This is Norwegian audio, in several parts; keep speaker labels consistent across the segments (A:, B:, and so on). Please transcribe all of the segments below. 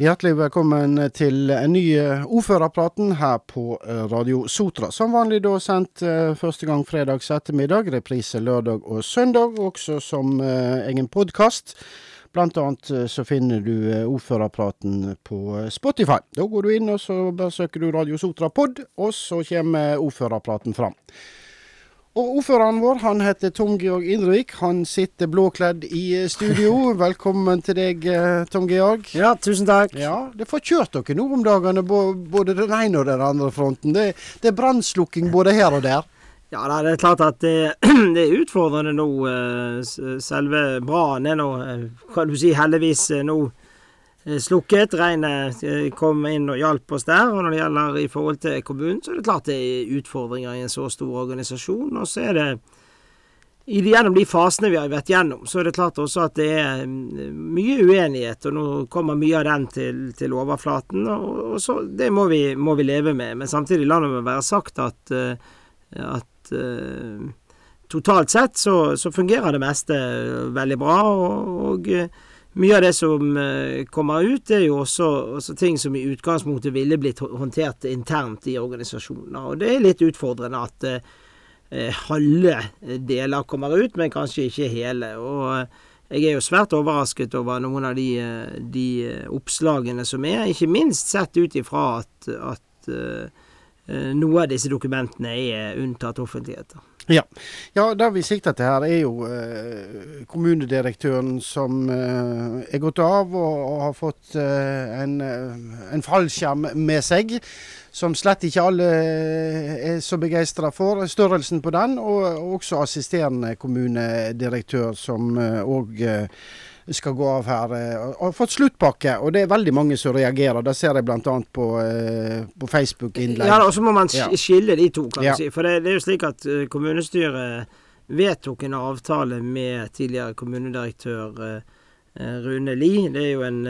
A: Hjertelig velkommen til en ny eh, ordførerpraten her på eh, Radio Sotra. Som vanlig da sendt eh, første gang fredags ettermiddag, reprise lørdag og søndag, også som egen podkast. Blant annet så finner du ordførerpraten på Spotify. Da går du inn og så bare søker du Radio Sotra pod, og så kommer ordførerpraten fram. Og ordføreren vår han heter Tom Georg Indrevik. Han sitter blåkledd i eh, studio. Velkommen til deg, eh, Tom Georg.
B: Ja, tusen takk.
A: Ja, Det får kjørt dere nå om dagene, både den ene og den andre fronten. Det, det er brannslukking både her og der.
B: Ja, det er klart at det, det er utfordrende nå. Eh, selve brannen er nå, kan du si, heldigvis nå Eh, slukket. Regnet eh, kom inn og hjalp oss der. Og når det gjelder i forhold til kommunen, så er det klart det er utfordringer i en så stor organisasjon. Og så er det gjennom de fasene vi har vært gjennom, så er det klart også at det er mm, mye uenighet. Og nå kommer mye av den til, til overflaten. Og, og så, det må vi, må vi, leve med. Men samtidig la det være sagt at, eh, at totalt sett så, så, fungerer det meste veldig bra. og, og mye av det som uh, kommer ut, er jo også, også, ting som i utgangspunktet ville blitt håndtert internt i organisasjoner. Og det er litt utfordrende at eh, halve deler kommer ut, men kanskje ikke hele. Og uh, jeg er jo svært overrasket over noen av de, de oppslagene som er, ikke minst sett ut ifra at, at noe av disse dokumentene er unntatt offentligheter.
A: Ja. ja, det vi sikter til her, er jo eh, kommunedirektøren som eh, er gått av og, og har fått eh, en, eh, en, fallskjerm med seg. Som slett ikke alle eh, er så begeistra for. Størrelsen på den, og, og også assisterende kommunedirektør som òg skal gå av her. Eh, og har fått sluttpakke, og det er veldig mange som reagerer. Det ser jeg bl.a. på, eh, på Facebook-innlegg.
B: Ja, og så må man skille de to, kan ja. si. For det, det, er jo slik at eh, kommunestyret vedtok en avtale med tidligere kommunedirektør Rune Li. Det er jo en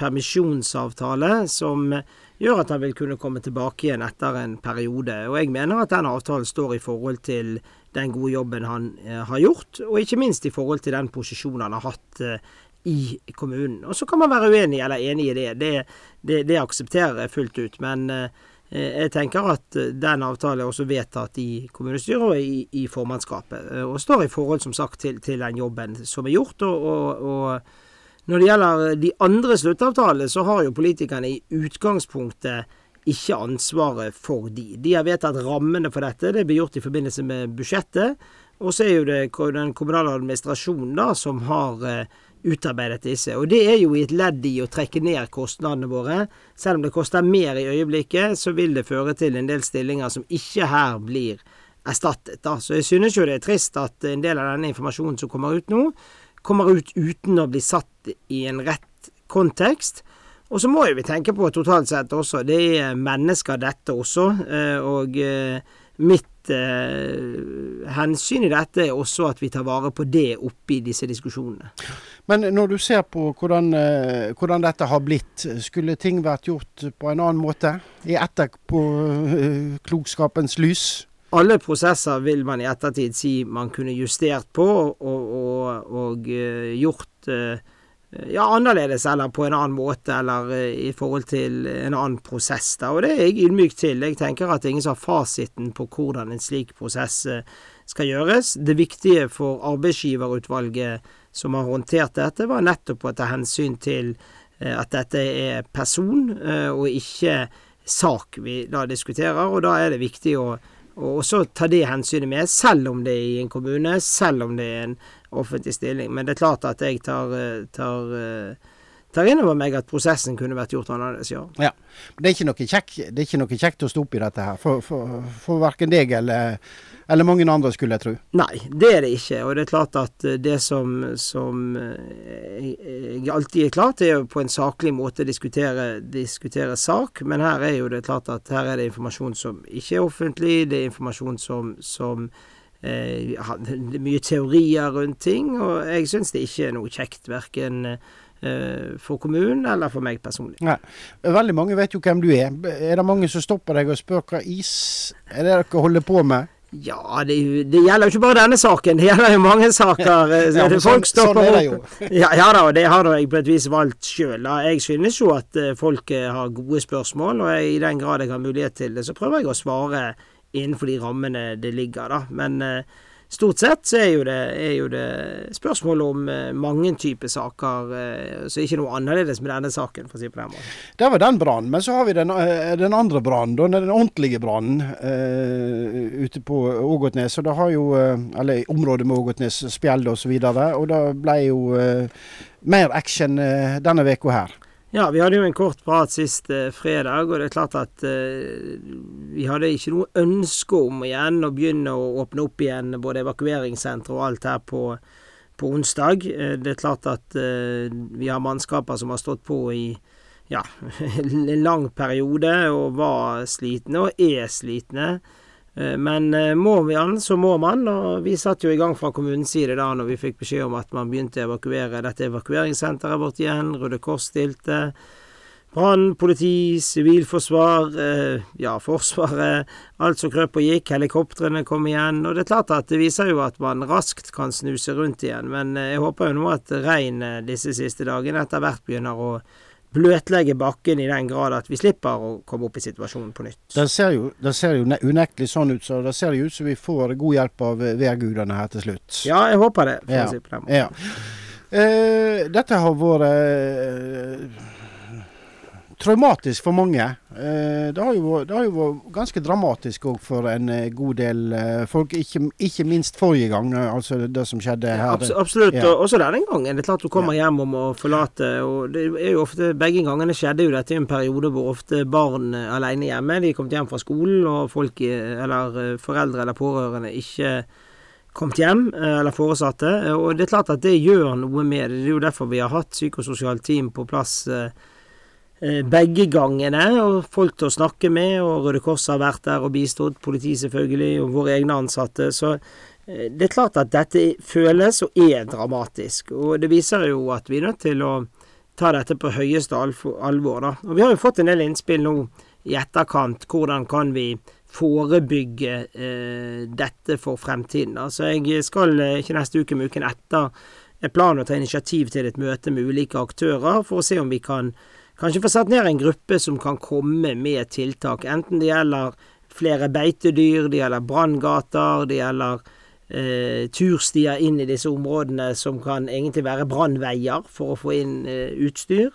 B: permisjonsavtale som gjør at han vil kunne komme tilbake igjen etter en periode. Og jeg mener at den avtalen står i forhold til den gode jobben han har gjort, og ikke minst i forhold til den posisjonen han har hatt i kommunen. Og Så kan man være uenig eller enig i det. Det, det, det aksepterer jeg fullt ut. Men eh, jeg tenker at den avtalen er også vedtatt i kommunestyret og i, i formannskapet. Og står i forhold som sagt til, til den jobben som er gjort. og, og, og når det gjelder de andre sluttavtalene, så har jo politikerne i utgangspunktet ikke ansvaret for de. De har vedtatt rammene for dette. Det blir gjort i forbindelse med budsjettet. Og så er jo det den kommunale administrasjonen da som har eh, utarbeidet disse. Og det er jo i et ledd i å trekke ned kostnadene våre. Selv om det koster mer i øyeblikket, så vil det føre til en del stillinger som ikke her blir erstattet. Da. Så jeg synes jo det er trist at en del av denne informasjonen som kommer ut nå, kommer ut uten å bli satt i en rett kontekst. Og så må jo vi tenke på totalt sett også, det er mennesker dette også. Eh, og eh, mitt eh, hensyn i dette er også at vi tar vare på det oppi disse diskusjonene.
A: Men når du ser på hvordan, hvordan dette har blitt, skulle ting vært gjort på en annen måte? I etterklokskapens lys?
B: Alle prosesser vil man i ettertid si man kunne justert på og, og, og gjort Eh, ja, annerledes eller på en annen måte, eller eh, i forhold til en annen prosess. Da. Og det er jeg ydmyk til. Jeg tenker at det er ingen som har fasiten på hvordan en slik prosess eh, skal gjøres. Det viktige for arbeidsgiverutvalget som har håndtert dette, var nettopp å ta hensyn til at dette er person og ikke sak vi da diskuterer, og da er det viktig å og også ta det hensynet med, selv om det er i en kommune, selv om det er en offentlig stilling. Men det er klart at jeg tar, eh, tar, eh, tar inn over meg at prosessen kunne vært gjort annerledes, ja.
A: ja. Det er, ikke noe kjekk, det er ikke noe kjekt å stå opp i dette her, for, for, for verken deg eller, eller, mange andre, skulle jeg tro.
B: Nei, det er det ikke. Og det er klart at eh, det som, som jeg alltid er klar til, er på en saklig måte diskutere, diskutere sak. Men her er jo det klart at her er det informasjon som ikke er offentlig. Det er informasjon som, som mye teorier rundt ting, og jeg syns det ikke er noe kjekt, verken eh, for kommunen eller for meg personlig.
A: Nei. Veldig mange vet jo hvem du er. Er det mange som stopper deg og spør hva is er det dere holder på med?
B: Ja, det, det, gjelder jo ikke bare denne saken. Det gjelder jo mange saker.
A: ja, men sånn, sånn er det jo.
B: ja, ja da, og det har jeg på et vis valgt sjøl. Jeg synes jo at folk har gode spørsmål, og jeg, i den grad jeg har mulighet til det, så prøver jeg å svare innenfor de rammene det ligger, da. Men stort sett så er jo det, er jo det spørsmål om eh, mange typer saker. eh, så ikke noe annerledes med denne saken, for å si på den måten.
A: Det var den brannen. Men så har vi den, uh, den andre brannen, den ordentlige brannen ute på Ågotnes. Og det har jo, eller området med Ågotnes, Spjeld osv. Og, så og det ble jo mer action denne veka her.
B: Ja, vi hadde jo en kort prat sist eh, fredag, og det er klart at eh, vi hadde ikke noe ønske om igjen å begynne å åpne opp igjen både evakueringssenter og alt her på, på onsdag. Eh, det er klart at eh, vi har mannskaper som har stått på i ja, en lang periode og var slitne, og er slitne. Eh, men eh, må vi an, så må man. Og vi satt jo i gang fra kommunens side da når vi fikk beskjed om at man begynte å evakuere dette evakueringssenteret vårt igjen. Røde Kors stilte. Brann, politi, sivilforsvar, eh, ja, Forsvaret. Alt som krøp og gikk. Helikoptrene kom igjen. Og det er klart at det viser jo at man raskt kan snuse rundt igjen. Men jeg håper jo nå at regn disse siste dagene etter hvert begynner å bløtlegge bakken i den grad at vi slipper å komme opp i situasjonen på nytt.
A: Det ser jo, det ser jo unektelig sånn ut, så det ser jo ut som vi får god hjelp av værgudene her til slutt.
B: Ja, jeg håper det. for
A: ja.
B: å si på den måten.
A: Ja. Uh, dette har vært uh, traumatisk for mange. Eh, det har jo, det har jo vært ganske dramatisk òg for en eh, god del eh, folk, ikke, ikke, minst forrige gang, altså det som skjedde her.
B: Abs absolutt, ja. og også denne gangen. Det er klart du kommer ja. hjem om å forlate, og det er jo ofte Begge gangene skjedde jo dette i en periode hvor ofte barn alene hjemme. De kom hjem fra skolen, og folk, eller foreldre eller pårørende ikke kommet hjem, eller foresatte. Og det er klart at det gjør noe med det. Det er jo derfor vi har hatt psykososialt team på plass Eh, begge gangene, og folk til å snakke med, og Røde Kors har vært der og bistått, politi selvfølgelig, og våre egne ansatte. Så eh, det er klart at dette føles og er dramatisk. Og det viser jo at vi er nødt til å ta dette på høyeste alvor, da. Og vi har jo fått en del innspill nå i etterkant. Hvordan kan vi forebygge eh, dette for fremtiden? Så jeg skal eh, ikke neste uke, men uken etter, er planen å ta initiativ til et møte med ulike aktører for å se om vi kan Kanskje få satt ned en gruppe som kan komme med tiltak, enten det gjelder flere beitedyr, det gjelder branngater, det gjelder eh, turstier inn i disse områdene som kan egentlig være brannveier for å få inn eh, utstyr.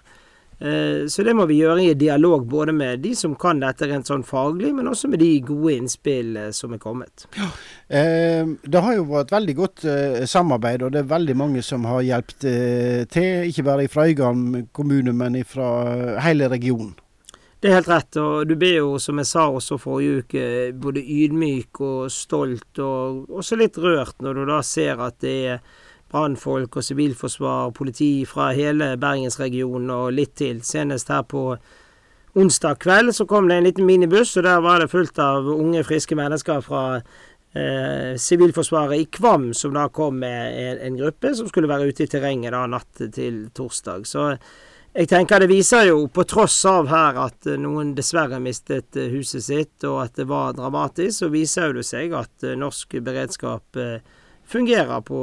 B: Eh, så det må vi gjøre i dialog både med de som kan dette rent sånn faglig, men også med de gode innspill eh, som er kommet. Ja,
A: eh, det har jo vært veldig godt samarbeid, og det er veldig mange som har hjulpet til. Ikke bare fra Øygarden kommune, men fra hele regionen.
B: Det er helt rett, og du blir jo, som jeg sa også forrige uke, både ydmyk og stolt, og også litt rørt når du da ser at det er brannfolk og sivilforsvar, politi fra hele bergensregionen og litt til. Senest her på onsdag kveld så kom det en liten minibuss, og der var det fullt av unge, friske mennesker fra eh, Sivilforsvaret i Kvam, som da kom med en, en, gruppe som skulle være ute i terrenget da natt til torsdag. Så jeg tenker det viser jo, på tross av her at noen dessverre mistet eh, huset sitt, og at det var dramatisk, så viser det seg at eh, norsk beredskap eh, fungerer på,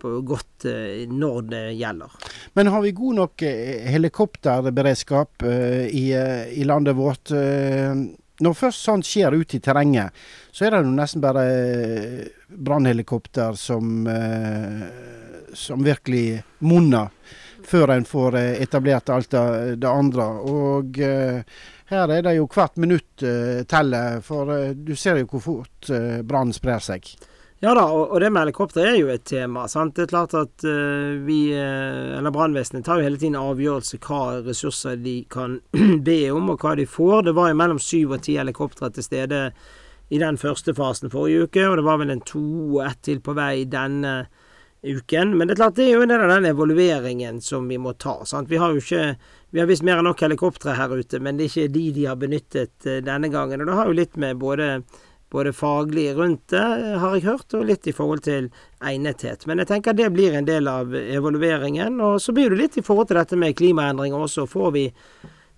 B: på godt eh, når det gjelder.
A: Men har vi god nok eh, helikopterberedskap eh, i, i, landet vårt? Når først sånt skjer ute i terrenget, så er det jo nesten bare brannhelikopter som, som virkelig monner før en får etablert alt det, andre. Og her er det jo hvert minutt teller, for du ser jo hvor fort brann sprer seg.
B: Ja da, og, det med helikopter er jo et tema. sant? Det er klart at uh, vi, uh, eller brannvesenet, tar jo hele tiden avgjørelse hva ressurser de kan be om, og hva de får. Det var jo mellom syv og ti helikoptre til stede i den første fasen forrige uke, og det var vel en to og ett til på vei denne uken. Men det er klart det er jo en del av den evalueringen som vi må ta. sant? Vi har jo ikke vi har visst mer enn nok helikoptre her ute, men det er ikke de de har benyttet uh, denne gangen. Og det har jo litt med både både faglig rundt det, har jeg hørt, og litt i forhold til egnethet. Men jeg tenker det blir en del av evalueringen. Og så blir det litt i forhold til dette med klimaendringer også. Får vi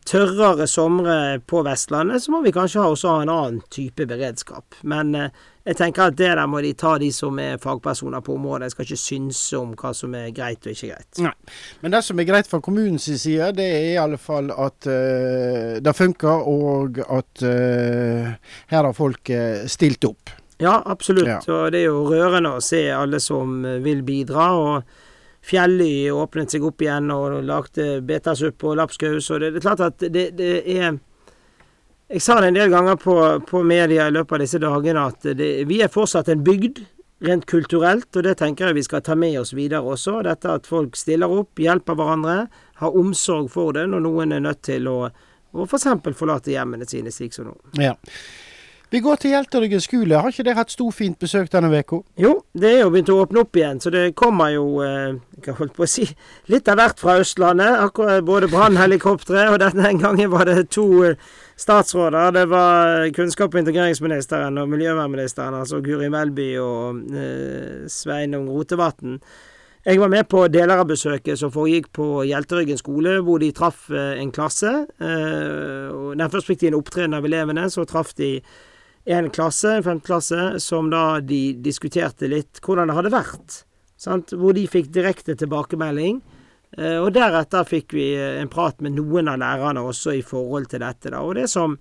B: tørrere somre på Vestlandet, så må vi kanskje også ha en annen type beredskap. Men eh, jeg tenker at det der må de ta, de som er fagpersoner på området. Jeg skal ikke synse om hva som er greit og ikke greit.
A: Nei. Men det som er greit fra kommunens side, det er i alle fall at uh, det funker, og at uh, her har folk uh, stilt opp.
B: Ja, absolutt. Ja. Og det er jo rørende å se alle som vil bidra. og Fjelly åpnet seg opp igjen og lagde betasuppe og lapskaus. Og det, det, er klart at det, det, er Jeg sa det en del ganger på, på media i løpet av disse dagene at det, vi er fortsatt en bygd. Rent kulturelt, og det tenker jeg vi skal ta med oss videre også. Dette at folk stiller opp, hjelper hverandre, har omsorg for det når noen er nødt til å, å f.eks. For forlate hjemmene sine, slik som nå.
A: Ja. Vi går til Hjelteryggen skole. Har ikke dere hatt storfint besøk denne uka?
B: Jo, det er jo begynt å åpne opp igjen, så det kommer jo eh, jeg holdt på å si, litt av hvert fra Østlandet. Akkurat Både brannhelikoptre, og denne gangen var det to eh, statsråder. Det var kunnskap- og integreringsministeren og miljøvernministeren, altså Guri Melby og eh, Sveinung Rotevatn. Jeg var med på deler av besøket som foregikk på Hjelteryggen skole, hvor de traff eh, en klasse. Eh, den først fikk de en opptreden av elevene, så traff de en klasse, en femteklasse, som da de diskuterte litt hvordan det hadde vært. Sant? Hvor de fikk direkte tilbakemelding. Eh, og deretter fikk vi eh, en prat med noen av lærerne også i forhold til dette. Da. Og det som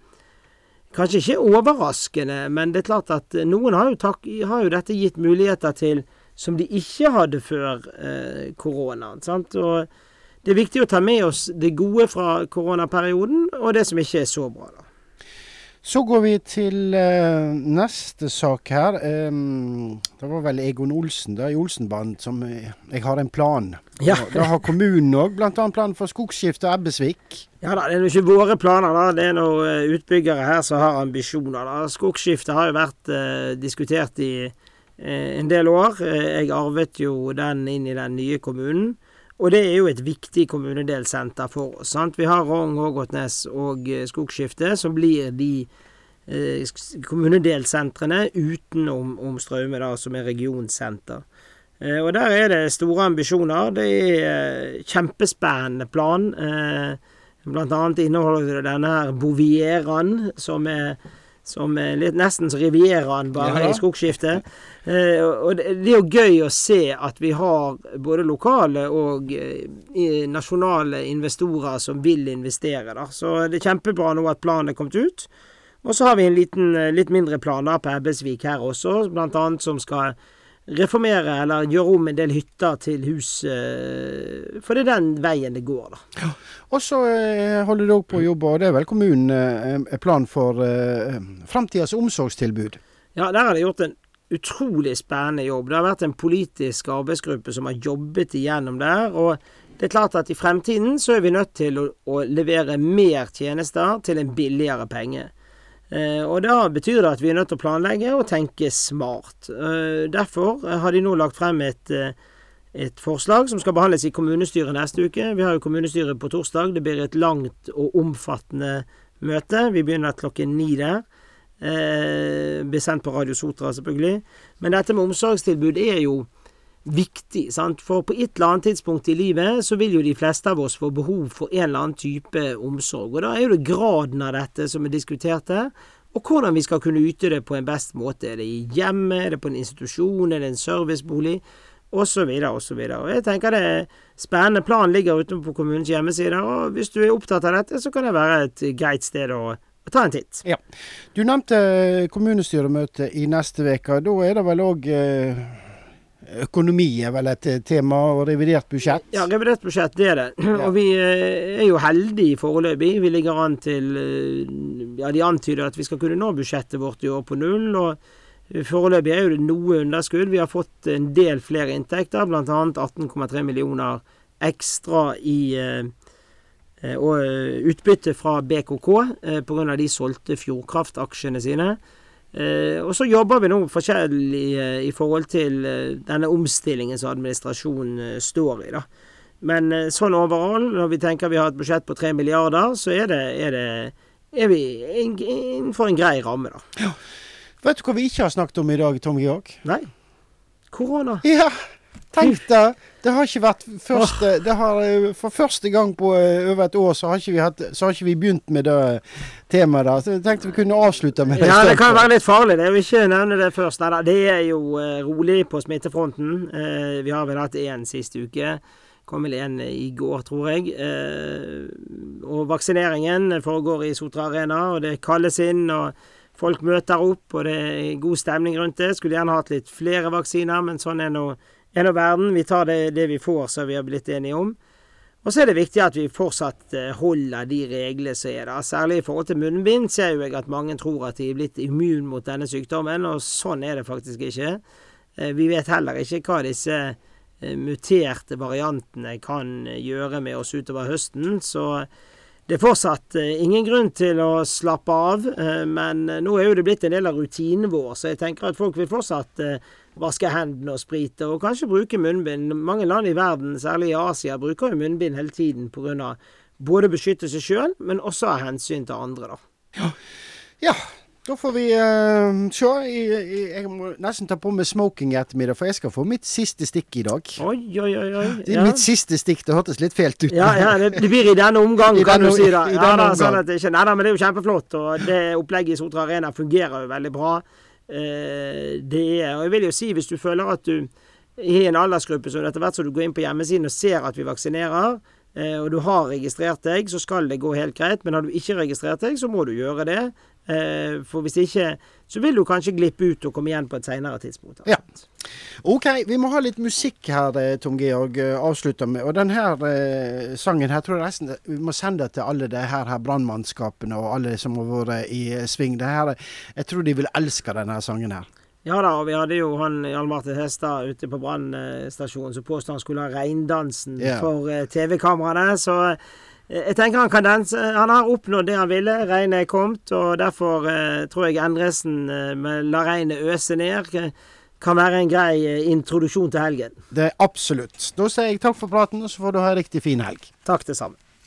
B: kanskje ikke er overraskende, men det er klart at noen har jo, tak, har jo dette gitt muligheter til som de ikke hadde før eh, koronaen. Sant? Og det er viktig å ta med oss det gode fra koronaperioden, og det som ikke er så bra. da.
A: Så går vi til uh, neste sak her. Um, det var vel Egon Olsen da, i Olsenband som uh, Jeg har en plan. Ja. Da har kommunen òg bl.a. plan for skogskifte Ebbesvik.
B: Ja da, det er jo ikke våre planer, da. Det er noen uh, utbyggere her som har ambisjoner. da. Skogskifte har jo vært diskutert i en del år. jeg arvet jo den inn i den nye kommunen. Og det er jo et viktig kommunedelsenter for oss. sant? Vi har Rong, Ågotnes og eh, Skogskifte, som blir de eh, kommunedelssentrene utenom om Straume, da, som er regionsenter. Eh, og der er det store ambisjoner. Det er kjempespennende plan. Blant annet inneholder det denne her Bovieraen, som er som er litt nesten som Rivieraen, bare ja. i skogskiftet. Eh, og det, det, er jo gøy å se at vi har både lokale og eh, nasjonale investorer som vil investere. Da. Så det er kjempebra nå at planen er kommet ut. Og så har vi en liten, eh, litt mindre plan da på Ebbesvik her også, blant annet som skal reformere eller gjøre om en del hytter til hus. Eh, for det er den veien det går, da.
A: Ja. Og så eh, holder dere på å jobbe, og det er vel kommunen er plan for eh, framtidas omsorgstilbud?
B: Ja, der har de gjort en utrolig spennende jobb. Det har vært en politisk arbeidsgruppe som har jobbet igjennom der. og det er klart at i fremtiden så er vi nødt til å, å levere mer tjenester til en billigere penge. Eh, og da betyr det at vi er nødt til å planlegge og tenke smart. Eh, derfor har de nå lagt frem et, eh, et forslag som skal behandles i kommunestyret neste uke. Vi har jo kommunestyret på torsdag. Det blir et langt og omfattende møte. Vi begynner klokken ni der. Blir sendt på Radio Sotra, selvfølgelig. Men dette med omsorgstilbud er jo viktig. Sant? For på et eller annet tidspunkt i livet så vil jo de fleste av oss få behov for en eller annen type omsorg. Og da er jo det graden av dette som er diskutert her, og hvordan vi skal kunne yte det på en best måte. Er det i hjemmet, er det på en institusjon, er det en servicebolig? Og så videre, og så videre. Og jeg tenker det er spennende plan ligger utenfor kommunens hjemmeside, og hvis du er opptatt av dette, så kan det være et greit sted å ta en titt.
A: Ja. Du nevnte kommunestyremøte i neste uke. Da er det vel òg Økonomi er vel et tema, og revidert budsjett?
B: Ja, revidert budsjett, det er det. Ja. Og vi eh, er jo heldige foreløpig. Vi ligger an til eh, Ja, de antyder at vi skal kunne nå budsjettet vårt i år på null. og Foreløpig er jo det noe underskudd. Vi har fått en del flere inntekter, bl.a. 18,3 millioner ekstra i eh, og utbytte fra BKK eh, pga. de solgte Fjordkraft-aksjene sine. Eh, og så jobber vi nå forskjellig eh, i forhold til eh, denne omstillingen som administrasjonen eh, står i. da. Men eh, sånn overall, når vi tenker vi har et budsjett på tre milliarder, så er, det, er, det, er vi innenfor en grei ramme, da.
A: Ja. Vet du hva vi ikke har snakket om i dag, Tom Georg?
B: Nei. Korona.
A: Ja, Tenk deg! Det har ikke vært første det har, eh, For første gang på eh, over et år så har ikke vi, hatt, så har ikke vi begynt med det temaet der. Så jeg tenkte vi kunne avslutte med det.
B: Ja, det kan være litt farlig det vil ikke nevne det først. Nei da, det er jo rolig på smittefronten. Vi har vel hatt én siste uke. Kom vel en i går, tror jeg. Og vaksineringen foregår i Sotra Arena, og det kalles inn. og Folk møter opp, og det er god stemning rundt det. Skulle gjerne hatt litt flere vaksiner, men sånn er nå en av verden. Vi tar det, det, vi får, som vi har blitt enige om. Og så er det viktig at vi fortsatt eh, holder de reglene som er der. Særlig i forhold til munnbind ser jo jeg at mange tror at de er blitt immun mot denne sykdommen, og sånn er det faktisk ikke. Eh, vi vet heller ikke hva disse eh, muterte variantene kan gjøre med oss utover høsten. Så det er fortsatt ingen grunn til å slappe av, men nå er jo det blitt en del av rutinen vår, så jeg tenker at folk vil fortsatt vaske hendene og sprite, og kanskje bruke munnbind. Mange land i verden, særlig i Asia, bruker jo munnbind hele tiden pga. både beskytte seg sjøl, men også av hensyn til andre, da.
A: Ja. ja. Da får vi uh, se. Jeg, jeg, må nesten ta på meg smoking i ettermiddag, for jeg skal få mitt siste stikk i dag.
B: Oi, oi, oi. oi.
A: Ja. Mitt siste stikk. Det hørtes litt fælt ut.
B: Ja, ja det, det, blir i denne omgang, kan denne, du si. da. Ja, da sånn at ikke, nei da, men det er jo kjempeflott. Og det opplegget i Sotra Arena fungerer jo veldig bra. Eh, det er Og jeg vil jo si, hvis du føler at du i en aldersgruppe som etter hvert som du går inn på hjemmesiden og ser at vi vaksinerer, eh, og du har registrert deg, så skal det gå helt greit. Men har du ikke registrert deg, så må du gjøre det. Eh, for hvis ikke, så vil du kanskje glippe ut og komme igjen på et senere tidspunkt.
A: Ja. OK, vi må ha litt musikk her, eh, Tom Georg, Avslutter avslutte med. Og denne eh, sangen her tror jeg nesten vi må sende til alle de her, her brannmannskapene og alle som har vært i sving. Det her, jeg tror de vil elske denne sangen her.
B: Ja da, og vi hadde jo han Jan Martin Hestad ute på brannstasjonen som påstod han skulle ha reindansen yeah. for TV-kameraene. Så jeg tenker han kan danse. Han har oppnådd det han ville. Regnet er kommet, og derfor eh, tror jeg Endresen eh, med 'La regnet øse ned' kan være en grei eh, introduksjon til helgen.
A: Det er absolutt. Da sier jeg takk for praten, og så får du ha en riktig fin helg.
B: Takk det samme.